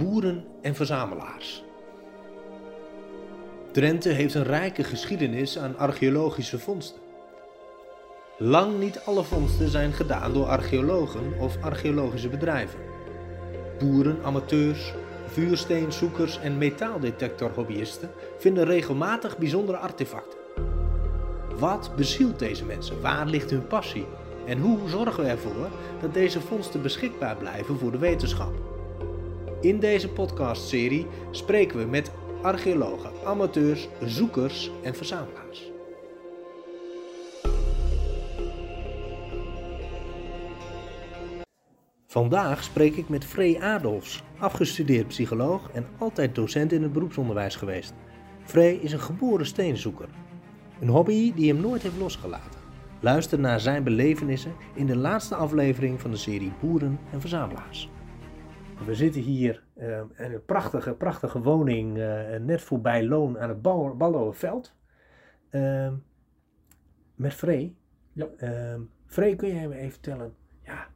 boeren en verzamelaars. Drenthe heeft een rijke geschiedenis aan archeologische vondsten. Lang niet alle vondsten zijn gedaan door archeologen of archeologische bedrijven. Boeren, amateurs, vuursteenzoekers en metaaldetectorhobbyisten vinden regelmatig bijzondere artefacten. Wat bezielt deze mensen? Waar ligt hun passie? En hoe zorgen we ervoor dat deze vondsten beschikbaar blijven voor de wetenschap? In deze podcastserie spreken we met archeologen, amateurs, zoekers en verzamelaars. Vandaag spreek ik met Frey Adolfs, afgestudeerd psycholoog en altijd docent in het beroepsonderwijs geweest. Frey is een geboren steenzoeker. Een hobby die hem nooit heeft losgelaten. Luister naar zijn belevenissen in de laatste aflevering van de serie Boeren en Verzamelaars. We zitten hier uh, in een prachtige, prachtige woning uh, net voorbij Loon aan het Ballowenveld. Uh, met Frey. Ja. Frey, kun jij me even vertellen ja,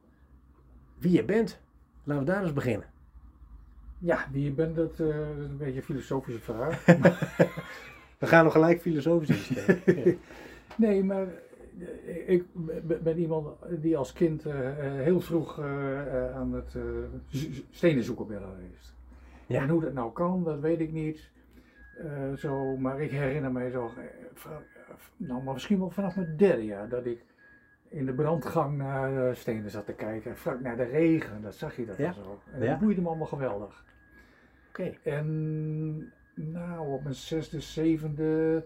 wie je bent? Laten we daar eens beginnen. Ja, wie je bent, dat, dat is een beetje een filosofische vraag. we gaan nog gelijk filosofisch instellen. nee, maar ik ben iemand die als kind uh, heel vroeg aan het stenen zoeken ben geweest. Ja. En hoe dat nou kan, dat weet ik niet. zo, maar ik herinner mij zo, nou maar misschien wel vanaf mijn derde jaar, dat ik in de brandgang naar stenen zat te kijken. Vlak naar de regen, dat zag je dat ja. zo. En dat boeide me allemaal geweldig. Oké. Okay. En nou, op mijn zesde, zevende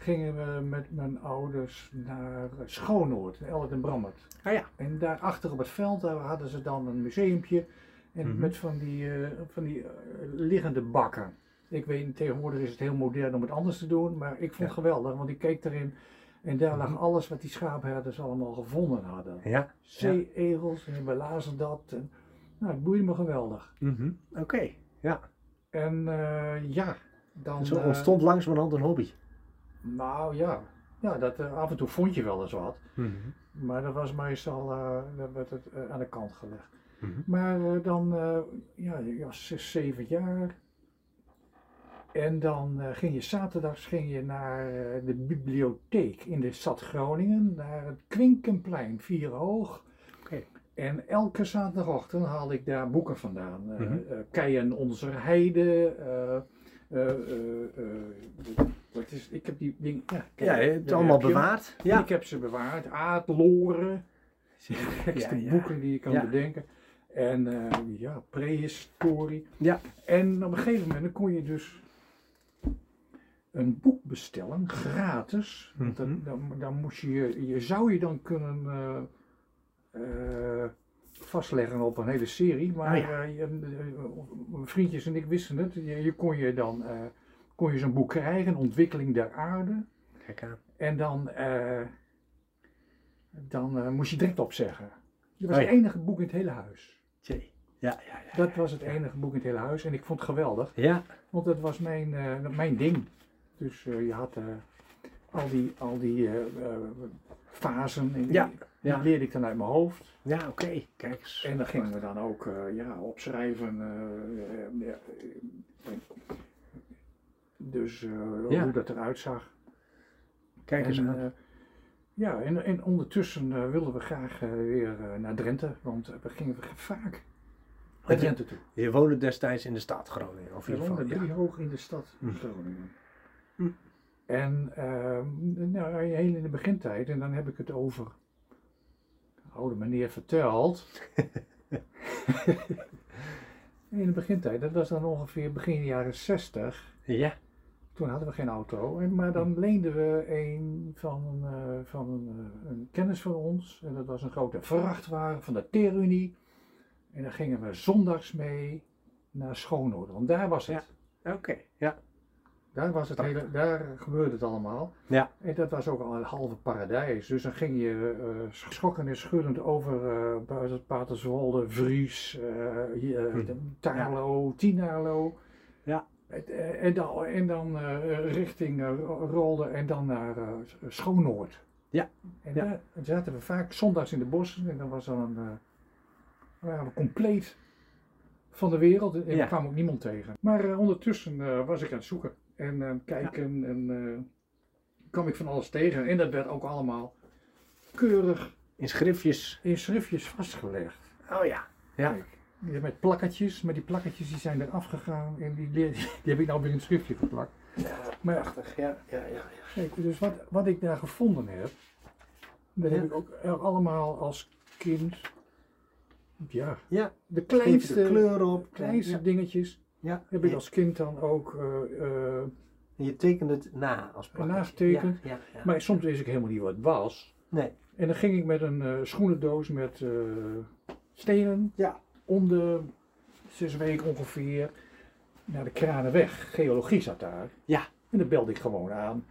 gingen we met mijn ouders naar Schoonoord, Ellet en Brammert. Ah ja. En daarachter op het veld daar hadden ze dan een museumpje en mm -hmm. met van die, uh, van die uh, liggende bakken. Ik weet, tegenwoordig is het heel modern om het anders te doen, maar ik vond ja. het geweldig, want ik keek erin en daar lag -hmm. alles wat die schaapherders allemaal gevonden hadden. Ja. Zee-egels en we lazen dat. En, nou, het boeide me geweldig. Mm -hmm. Oké, okay. ja. En uh, ja, dan... Zo ontstond langzamerhand een hobby. Nou ja, ja dat, uh, af en toe vond je wel eens wat. Mm -hmm. Maar dat was meestal dat werd het, uh, aan de kant gelegd. Mm -hmm. Maar dan, ja, je was zes, zeven jaar. En dan ging je zaterdags ging je naar de bibliotheek in de stad Groningen, naar het Kwinkenplein, vier hoog. Okay. En elke zaterdagochtend haalde ik daar boeken vandaan. Mhm. Mm -hmm. Keien onze heide. Wat is, ik heb die dingen. Ja, ja, je hebt het allemaal bewaard. Ja. Ik heb ze bewaard. Aardloren. De gekste Ja, ja. boeken die je kan Ja. bedenken. En eh, ja, prehistorie. Ja. En op een gegeven moment dan kon je dus een boek bestellen, gratis. Mhm. dan, dan moest je, je zou je dan kunnen eh, eh, vastleggen op een hele serie. Maar Ah, ja. eh, je- eh, mijn vriendjes en ik wisten het. Je, je kon je dan eh, kon je zo'n boek krijgen, Ontwikkeling der Aarde. Kijk aan. En dan, eh, dan eh, moest je direct opzeggen. Dat was Oh, het ja. enige boek in het hele huis. Tjee. Ja, ja, ja. Dat was het enige boek in het hele huis en ik vond het geweldig, Ja, want dat was mijn, eh, mijn ding. Dus eh, je had eh, al die, al die eh, eh, fasen en die, Ja, die leerde ik dan uit mijn hoofd. ja oké. Kijk eens. En dan gingen we dan ook eh, ja, opschrijven. eh, eh, dus Ja. hoe dat eruit zag. Kijk eens En, aan. ja, en, en ondertussen wilden we graag weer naar Drenthe, want we gingen vaak naar Drenthe toe. Je woonde destijds in de stad Groningen, of in ieder geval. drie Ja. hoog in de stad Hm. Groningen. Hm. En ehm, nou, heel in de begintijd, en dan heb ik het over, oude meneer vertelt. in de begintijd, dat was dan ongeveer begin jaren 60. Ja. Toen hadden we geen auto, maar dan leenden we een van, een, eh, van een, eh, een kennis van ons. En dat was een grote vrachtwagen van de Terunie. En daar gingen we zondags mee naar Schoonoord, want daar was het. Oké. Ja. Daar, was het hele, daar gebeurde het allemaal. Ja. En dat was ook al een halve paradijs. Dus dan ging je eh, schokkend en schuddend over uh, Paterswolde, Vries, eh, Hm. Tarlo, Tinalo. Ja. En dan, en dan richting Rolde en dan naar Schoonoord. Ja. En Ja. daar zaten we vaak zondags in de bossen en dan was dan een, waren we compleet van de wereld. En Ja. daar kwam ook niemand tegen. Maar eh, ondertussen eh, was ik aan het zoeken en eh, kijken en kwam ik van alles tegen. En dat werd ook allemaal keurig In schriftjes. in schriftjes vastgelegd. Oh ja. Ja. Kijk, met plakketjes, maar die plakketjes die zijn er afgegaan en die, die, die heb ik nou weer in een schriftje geplakt. Ja, Maar prachtig. Ja, ja, ja. ja. Kijk, dus wat, wat ik daar gevonden heb, dat heb ik ook allemaal als kind, ja, Ja, de kleinste kleinste, de kleur op. kleinste Ja. dingetjes Ja. heb ik als kind dan ook eh, eh, je tekent het na als plakketje. Nagetekend. Ja, maar soms wist ik helemaal niet wat het was. Nee. En dan ging ik met een eh, schoenendoos met stenen Ja. om de zes weken ongeveer naar de Kranenweg. Geologie zat daar. Ja. En dan belde ik gewoon aan.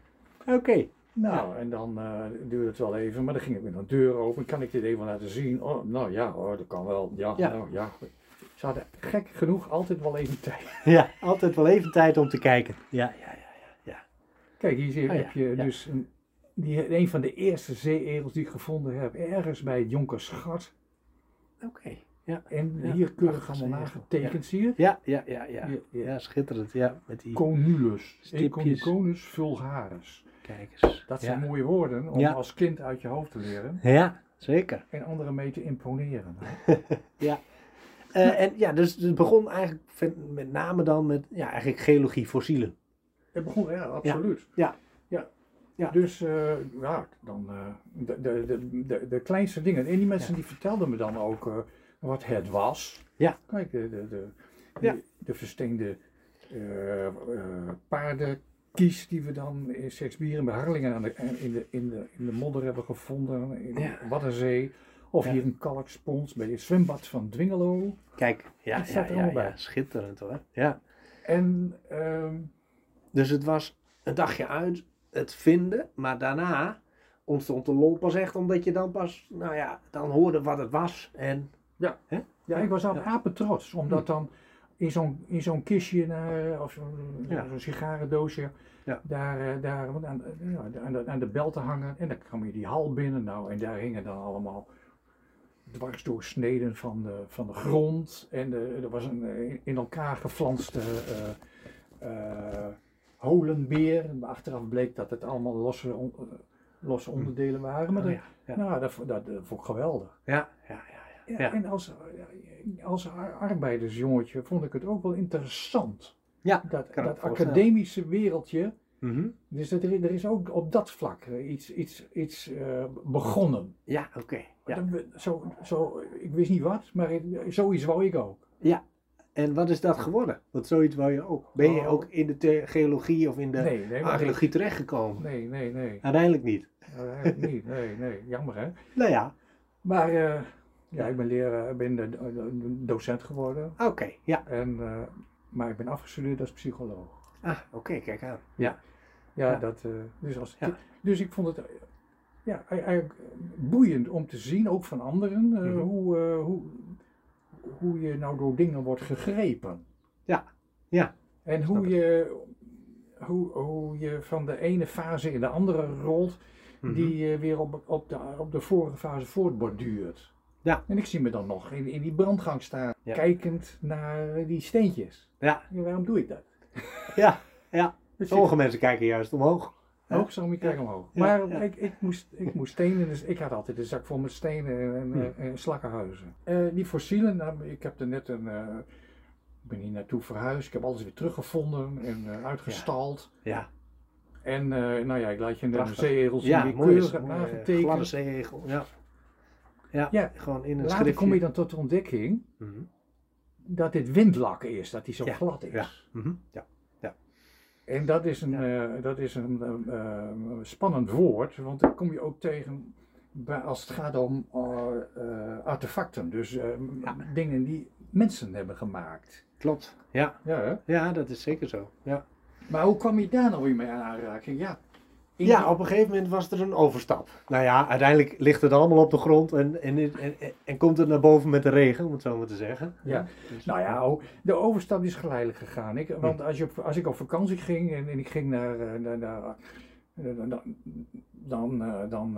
Oké. Nou, en dan eh, duurde het wel even, maar dan ging ik met een deur open. Kan ik dit even laten zien? Oh, nou ja, hoor, dat kan wel. Ja, Ja. Nou, ja. Ze hadden gek genoeg altijd wel even tijd. Ja, altijd wel even tijd om te kijken. Ja, ja, ja. Kijk, hier zie- Oh ja, heb je ja. dus een, die, een van de eerste zeeegels die ik gevonden heb, ergens bij het Jonkersgat. Oké. Ja. En Ja, hier keurig allemaal nagetekend, zie je? Ja, ja, ja, ja. Ja, ja. Ja, schitterend. Ja, met die Conulus, Stipjes. Econiconus Dat ja. zijn mooie woorden om Ja. als kind uit je hoofd te leren Ja, zeker. en anderen mee te imponeren. Eh, en ja, dus het begon eigenlijk met name dan met ja, eigenlijk geologie, fossielen. Het begon, ja, absoluut. Ja. ja. Ja. Dus eh, ja, dan eh, de, de, de, de, de kleinste dingen. En die mensen Ja. die vertelden me dan ook eh, wat het was. Ja. Kijk, de, de, de, Ja. de, de versteende eh, paardenkies die we dan in Seksbieren bij Harlingen aan de, in, de, in, de, in de modder hebben gevonden. In Ja. Waddenzee. Of Ja. hier een kalkspons bij het zwembad van Dwingelo. Kijk, ja, Dat ja, ja, ja, schitterend hoor. Ja. En ehm, Dus het was een dagje uit, het vinden, maar daarna ontstond de lol pas echt omdat je dan pas, nou ja, dan hoorde wat het was. En Ja, Hè? ik was Ja. apen trots, omdat dan in zo'n, in zo'n kistje eh, of zo'n Ja. sigarendoosje, Ja. daar, eh, daar aan, aan, de, aan de bel te hangen. En dan kwam je die hal binnen, nou, en daar hingen dan allemaal dwarsdoorsneden van de, van de grond. En de, er was een eh, in elkaar geflanste eh, eh, holenbeer. En achteraf bleek dat het allemaal losse, on- eh, losse onderdelen waren. Maar Oh, ja. Nou, dat, dat, dat vond ik geweldig. Ja, ja, ja. En als, als ar- arbeidersjongetje vond ik het ook wel interessant. Ja, Dat, dat academische wereldje. Mhm. Dus dat er, er is ook op dat vlak eh, iets, iets, iets eh, begonnen. Ja, oké. Ja. Zo, zo, ik wist niet wat, maar zoiets wou ik ook. ja. En wat is dat geworden? Want zoiets wou je ook. Ben je Oh. ook in de geologie of in de Nee, archeologie terechtgekomen? nee, nee, nee. Uiteindelijk niet. Eigenlijk niet, nee, nee. Jammer hè. Nou ja, Maar eh, ja, ik ben leraar, ik ben de- de- docent geworden. oké. Ja. En, eh, maar ik ben afgestudeerd als psycholoog. Ah, oké, kijk aan. Ja. Ja, Ja. Dat, eh, dus, als, Ja. dus ik vond het ja, eigenlijk boeiend om te zien, ook van anderen, eh, Mhm. hoe, hoe, hoe je nou door dingen wordt gegrepen. Ja. Ja. En hoe je, hoe, hoe je van de ene fase in de andere rolt, Mhm. die weer op, op, de, op de vorige fase voortborduurt. Ja. En ik zie me dan nog in, in die brandgang staan, Ja. kijkend naar die steentjes. Ja. Waarom doe ik dat? Ja, ja. Dus Sommige mensen kijken juist omhoog. Zo moet je kijken omhoog. Maar. Ik, ik, moest, ik moest stenen, dus ik had altijd een zak vol met stenen en, en, Hm. eh, en slakkenhuizen. Eh, die fossielen, nou, ik heb er net een, eh, ik ben hier naartoe verhuisd, ik heb alles weer teruggevonden en eh, uitgestald. Ja. En eh, nou ja, ik laat je een zien Ja, die keurig is- heb mooie, nagetekend. Gladde. Ja. Ja. Ja. Gewoon in een Later schriftje. kom je dan tot de ontdekking Mhm. dat dit windlak is, dat die zo Ja, glad is. ja. Mhm. Ja. En dat is een, eh, dat is een eh, eh, spannend woord, want dan kom je ook tegen bij- als het gaat om eh, artefacten. Dus Ja. dingen die mensen hebben gemaakt. Klopt. Ja. Ja, hè? ja, dat is zeker zo. Ja. Maar hoe kwam je daar nou weer mee aan aanraking? Ja, ja, op een gegeven moment was er een overstap. Nou ja, uiteindelijk ligt het allemaal op de grond en, en, en, en, komt het naar boven met de regen, om het zo maar te zeggen. Ja. Dus- Nou ja, oh, de overstap is geleidelijk gegaan. Ik, want als, je op, als ik op vakantie ging en, en ik ging naar, eh, naar, naar- eh, dan, dan, dan,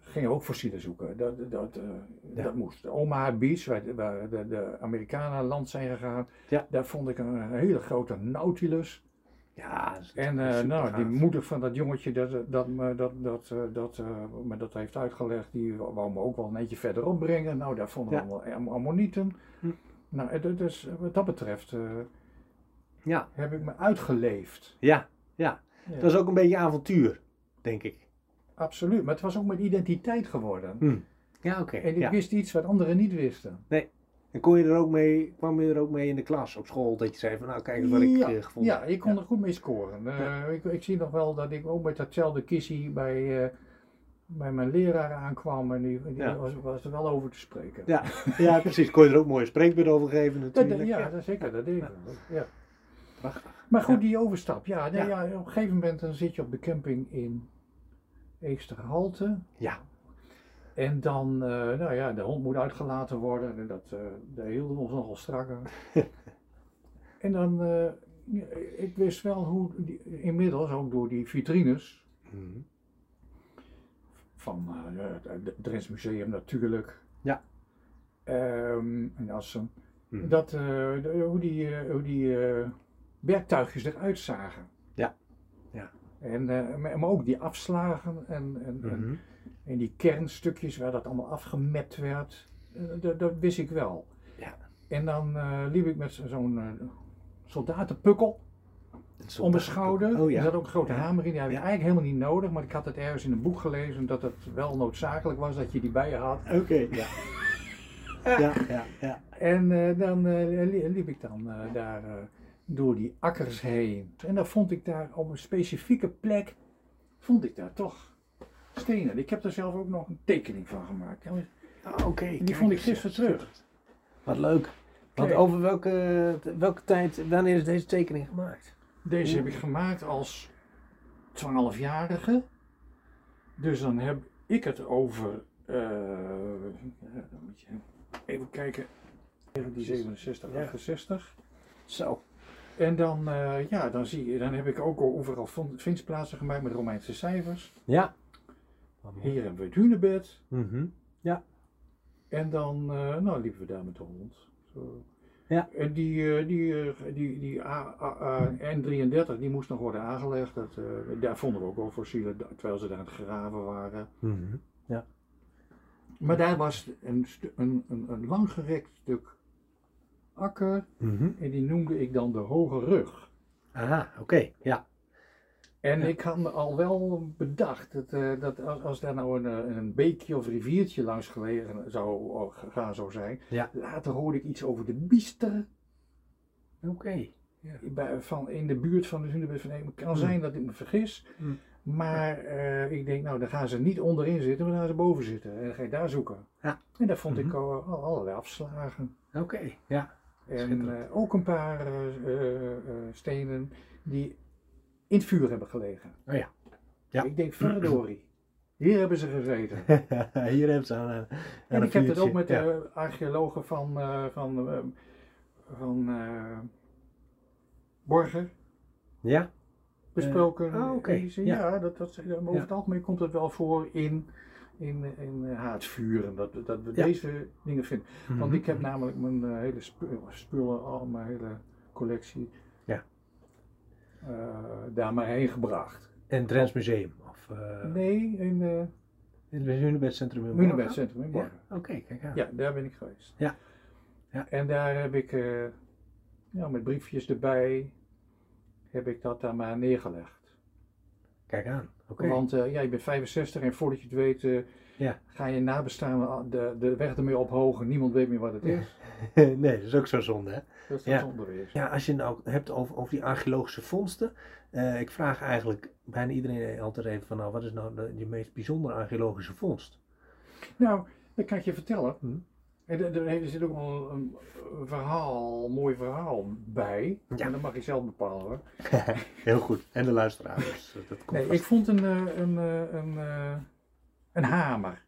gingen we ook fossielen zoeken. Dat, dat, Ja. dat moest. Omaha Beach, waar, waar de, de Amerikanen aan land zijn gegaan, Ja. daar vond ik een hele grote Nautilus. Ja, dat En eh, nou, die moeder van dat jongetje dat, dat, me dat, dat, eh, dat, eh, me dat heeft uitgelegd, die wou me ook wel een eentje verderop brengen. Nou, daar vonden we allemaal am- ammonieten. Hm. Nou, eh, dat- dus wat dat betreft eh, Ja, heb ik me uitgeleefd. ja, ja. Ja. Dat is ook een beetje avontuur, denk ik. Absoluut, maar het was ook mijn identiteit geworden. Hm. Ja, oké. En ik ja. wist iets wat anderen niet wisten. En kon je er ook mee, kwam je er ook mee in de klas op school dat je zei van nou kijk eens wat ik ja, eh, gevonden ja, heb. ik kon Ja. er goed mee scoren. Eh, ik, ik zie nog wel dat ik ook met datzelfde kissie bij, eh, bij mijn leraar aankwam en die, die Ja. was, was er wel over te spreken. Ja, ja, precies. Kon je er ook mooie spreekbeurt over geven Dat, natuurlijk. ja, dat zeker, dat deed ik. Ja. Prachtig. Maar goed, Ja. die overstap. Ja, nee, Ja. ja. op een gegeven moment dan zit je op de camping in Eesterhalte. Ja. En dan, eh, nou ja, de hond moet uitgelaten worden. En dat, eh daar hielden we ons nogal strak aan. en dan, eh, ik wist wel hoe, die, inmiddels ook door die vitrines Mhm. van het- Drents Museum natuurlijk. Ja. Ehm in Assen. Mhm. Dat, hoe die, hoe die werktuigjes eruit zagen. En, eh, maar ook die afslagen en, en, en, Mhm. en die kernstukjes waar dat allemaal afgemapt werd. eh, dat, dat wist ik wel. Ja. En dan eh, liep ik met zo- zo'n soldatenpukkel om mijn schouder. Oh Er zat ook een grote Ja. hamer in. Die had ik Ja. eigenlijk helemaal niet nodig. Maar ik had het ergens in een boek gelezen dat het wel noodzakelijk was dat je die bij je had. Oké, ja. ja, ja, ja. En dan li- liep ik dan daar door die akkers heen. En dan vond ik daar op een specifieke plek, vond ik daar toch stenen. Ik heb er zelf ook nog een tekening van gemaakt. Ah, Oké. Die vond ik gisteren terug. Wat leuk. Want Kijk. over welke, welke tijd, wanneer is deze tekening gemaakt? Deze heb ik gemaakt als 12-jarige. Dus dan heb ik het over, eh, ja, dan moet je even kijken, 1967, Ja. 68. Zo. En dan, eh, ja, dan, zie je, dan heb ik ook overal vindplaatsen gemaakt met Romeinse cijfers. Ja. Hier hebben we het hunebed. Mhm. En dan eh, nou, liepen we daar met de hond. Zo. Ja. En die, eh, die, eh, die, die A- A- A- N33 die moest nog worden aangelegd. Dat, eh, daar vonden we ook wel fossielen terwijl ze daar aan het graven waren. Mhm. Maar daar was een, een, een langgerekt stuk akker. Mhm. En die noemde ik dan de Hoge Rug. Aha, oké. Ja. En Ja. ik had me al wel bedacht dat, eh, dat als, als daar nou een, eh, een beekje of riviertje langs gelegen zou oh, gaan zou zijn. Ja. Later hoorde ik iets over de biester. Oké. bij, van, in de buurt van de Hunebed van. Het kan Hmm. zijn dat ik me vergis. Hmm. Maar eh, ik denk, nou, dan gaan ze niet onderin zitten, maar dan gaan ze boven zitten. En dan ga je daar zoeken. Ja. En daar vond ik Mhm. al, al allerlei afslagen. Oké. Ja. En eh, ook een paar eh, eh, stenen die in het vuur hebben gelegen. Oh ja. Ja. Ik denk, verdorie. Hier hebben ze gezeten. Hier hebben ze aan, aan en ik heb het ook met Ja. de archeologen van, van, van eh, Borger Ja? besproken. oh, oké. En die zei, Ja. ja, dat, dat, over het algemeen komt het wel voor in, in, in eh, haardvuren. Dat, dat we Ja. deze dingen vinden. Want Mhm. ik heb namelijk mijn eh, hele spu- spullen, al mijn hele collectie, Ja. eh, daar maar heen gebracht. En het Drents Museum? Of, eh Nee, in uh, in het Hunebedcentrum in? Hunebedcentrum in Ja. Borgen. Oké, kijk aan. Ja, daar ben ik geweest. Ja. Ja. En daar heb ik, eh, ja, met briefjes erbij, heb ik dat daar maar neergelegd. Kijk aan. Want eh, ja, je bent 65 en voordat je het weet, eh, Ja. ga je nabestaanden de, de weg ermee ophogen. Niemand weet meer wat het is. nee, dat is ook zo zonde, hè? Dat is Ja. zonde weer. Ja, als je het nou hebt over, over die archeologische vondsten. eh, ik vraag eigenlijk bijna iedereen altijd even van, nou, wat is nou de, je meest bijzondere archeologische vondst? Nou, dat kan ik je vertellen. Hm. En er, zit ook wel een, een verhaal, een mooi verhaal bij. Ja. En dat mag je zelf bepalen hoor. Heel goed. En de luisteraar. Dus dat komt Nee, vast. ik vond een, eh, een, eh, een, eh, een hamer.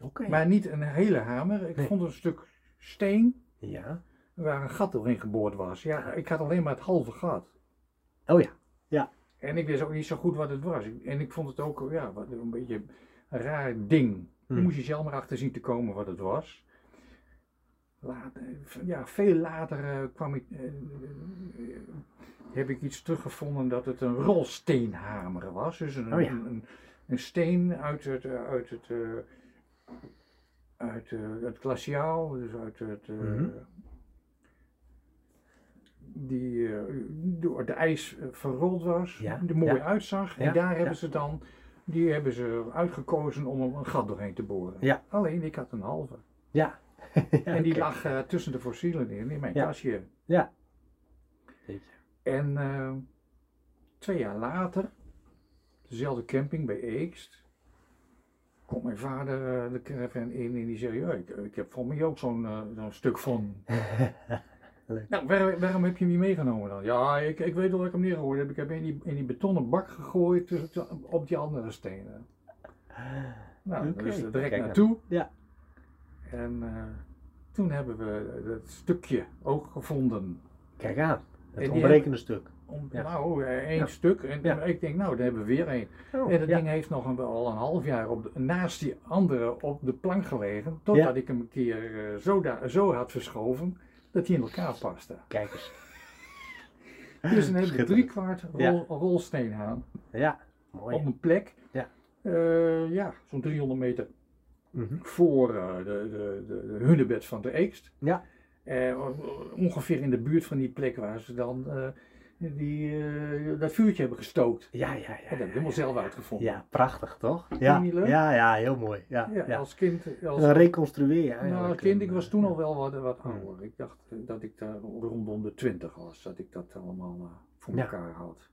Oké. Maar niet een hele hamer. Ik Nee. vond een stuk steen Ja. waar een gat doorheen geboord was. Ja, ik had alleen maar het halve gat. Oh ja. En ik wist ook niet zo goed wat het was. En ik vond het ook ja, wat, een beetje een raar ding. Hm. Daar moest je zelf maar achter zien te komen wat het was. Later, ja, veel later eh, kwam ik, eh, eh, heb ik iets teruggevonden dat het een rolsteenhamer was. Dus een, Oh ja. een, een, een steen uit het, uit het, uit het glaciaal, dus uit het, Mhm. die door het ijs verrold was, Ja, die mooi ja. uitzag. Ja, En daar hebben ze dan, die hebben ze uitgekozen om er een gat doorheen te boren. Alleen ik had een halve. Ja. en die lag eh, tussen de fossielen in, in mijn Ja. kastje. Ja. En eh, twee jaar later, dezelfde camping bij Eekst, komt mijn vader eh, de caravan in en die zegt, ja, ik, ik heb voor mij ook zo'n eh, zo'n stuk van. Leuk. Nou, waar- waarom heb je hem niet meegenomen dan? Ja, ik, ik weet wel dat ik hem neergegooid heb. Ik heb hem in die, in die betonnen bak gegooid tussen- op die andere stenen. Nou, Oké. dus er direct Kijk naartoe. Ja. En eh, toen hebben we dat stukje ook gevonden. Kijk aan. Het ontbrekende stuk. Om, Ja. Nou, eh, één Ja. stuk. En Ja. ik denk, nou, daar hebben we weer één. Oh, en dat ding heeft nog een, wel al een half jaar op de- naast die andere op de plank gelegen. Totdat ik hem een keer eh, zo, da- zo had verschoven dat hij in elkaar paste. Kijk eens. Dus dan hebben we Schitterend. drie kwart rol, Ja. rolsteenhaan Ja. Mooi. op een plek. Ja. eh, ja, zo'n 300 meter Mhm. voor eh, de, de, de, de hunebed van de Eekst. Ja. Eh, ongeveer in de buurt van die plek waar ze dan eh, die, dat vuurtje hebben gestookt. Ja, ja, ja. Dat heb ik ja, helemaal zelf uitgevonden. Ja, prachtig toch? Ja, ja, ja, heel mooi. Ja, als kind. Als, dan reconstrueer je nou, eigenlijk. als kind, ik was toen al wel wat, wat Hmm. ouder. Ik dacht dat ik daar rondom de 20 was, dat ik dat allemaal voor elkaar had.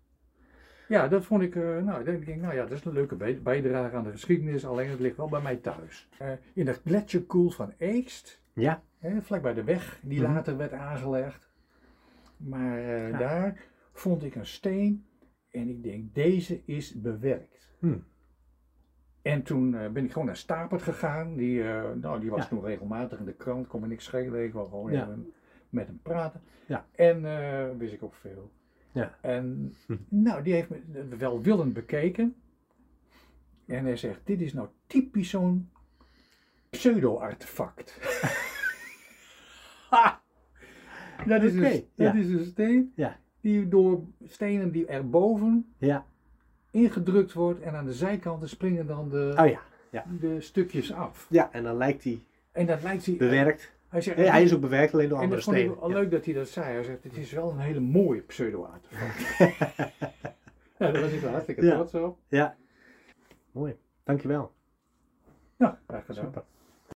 Ja, dat vond ik, eh, nou, dan denk ik, nou ja, dat is een leuke bij- bijdrage aan de geschiedenis, alleen het ligt wel bij mij thuis. Eh, in de gletsjerkoel van Eekst, Ja, hè, vlakbij de weg die Mhm. later werd aangelegd. Maar eh, Ja. daar vond ik een steen en ik denk, deze is bewerkt. Hmm. En toen ben ik gewoon naar Stapert gegaan. Die, nou, die was Ja. toen regelmatig in de krant, kon me niks schelen. Ik wou gewoon Ja. even met hem praten. Ja. En wist ik ook veel. Ja. En Hm. nou, die heeft me welwillend bekeken. En hij zegt, dit is nou typisch zo'n pseudo-artefact. dat is, een, ja. dat is een steen Ja. die door stenen die erboven ja. ingedrukt wordt en aan de zijkanten springen dan de, Oh ja. Ja. de stukjes af. Ja, en dan lijkt hij En dat lijkt hij. bewerkt. Hij zegt, Nee, hij is ook bewerkt alleen door en andere dat vond ik Ja. leuk dat hij dat zei. Hij zegt, het is wel een hele mooie pseudo-artefact. ja, daar was ik wel hartstikke Ja. trots op. Ja. Mooi. Dankjewel. Nou, graag gedaan. Super.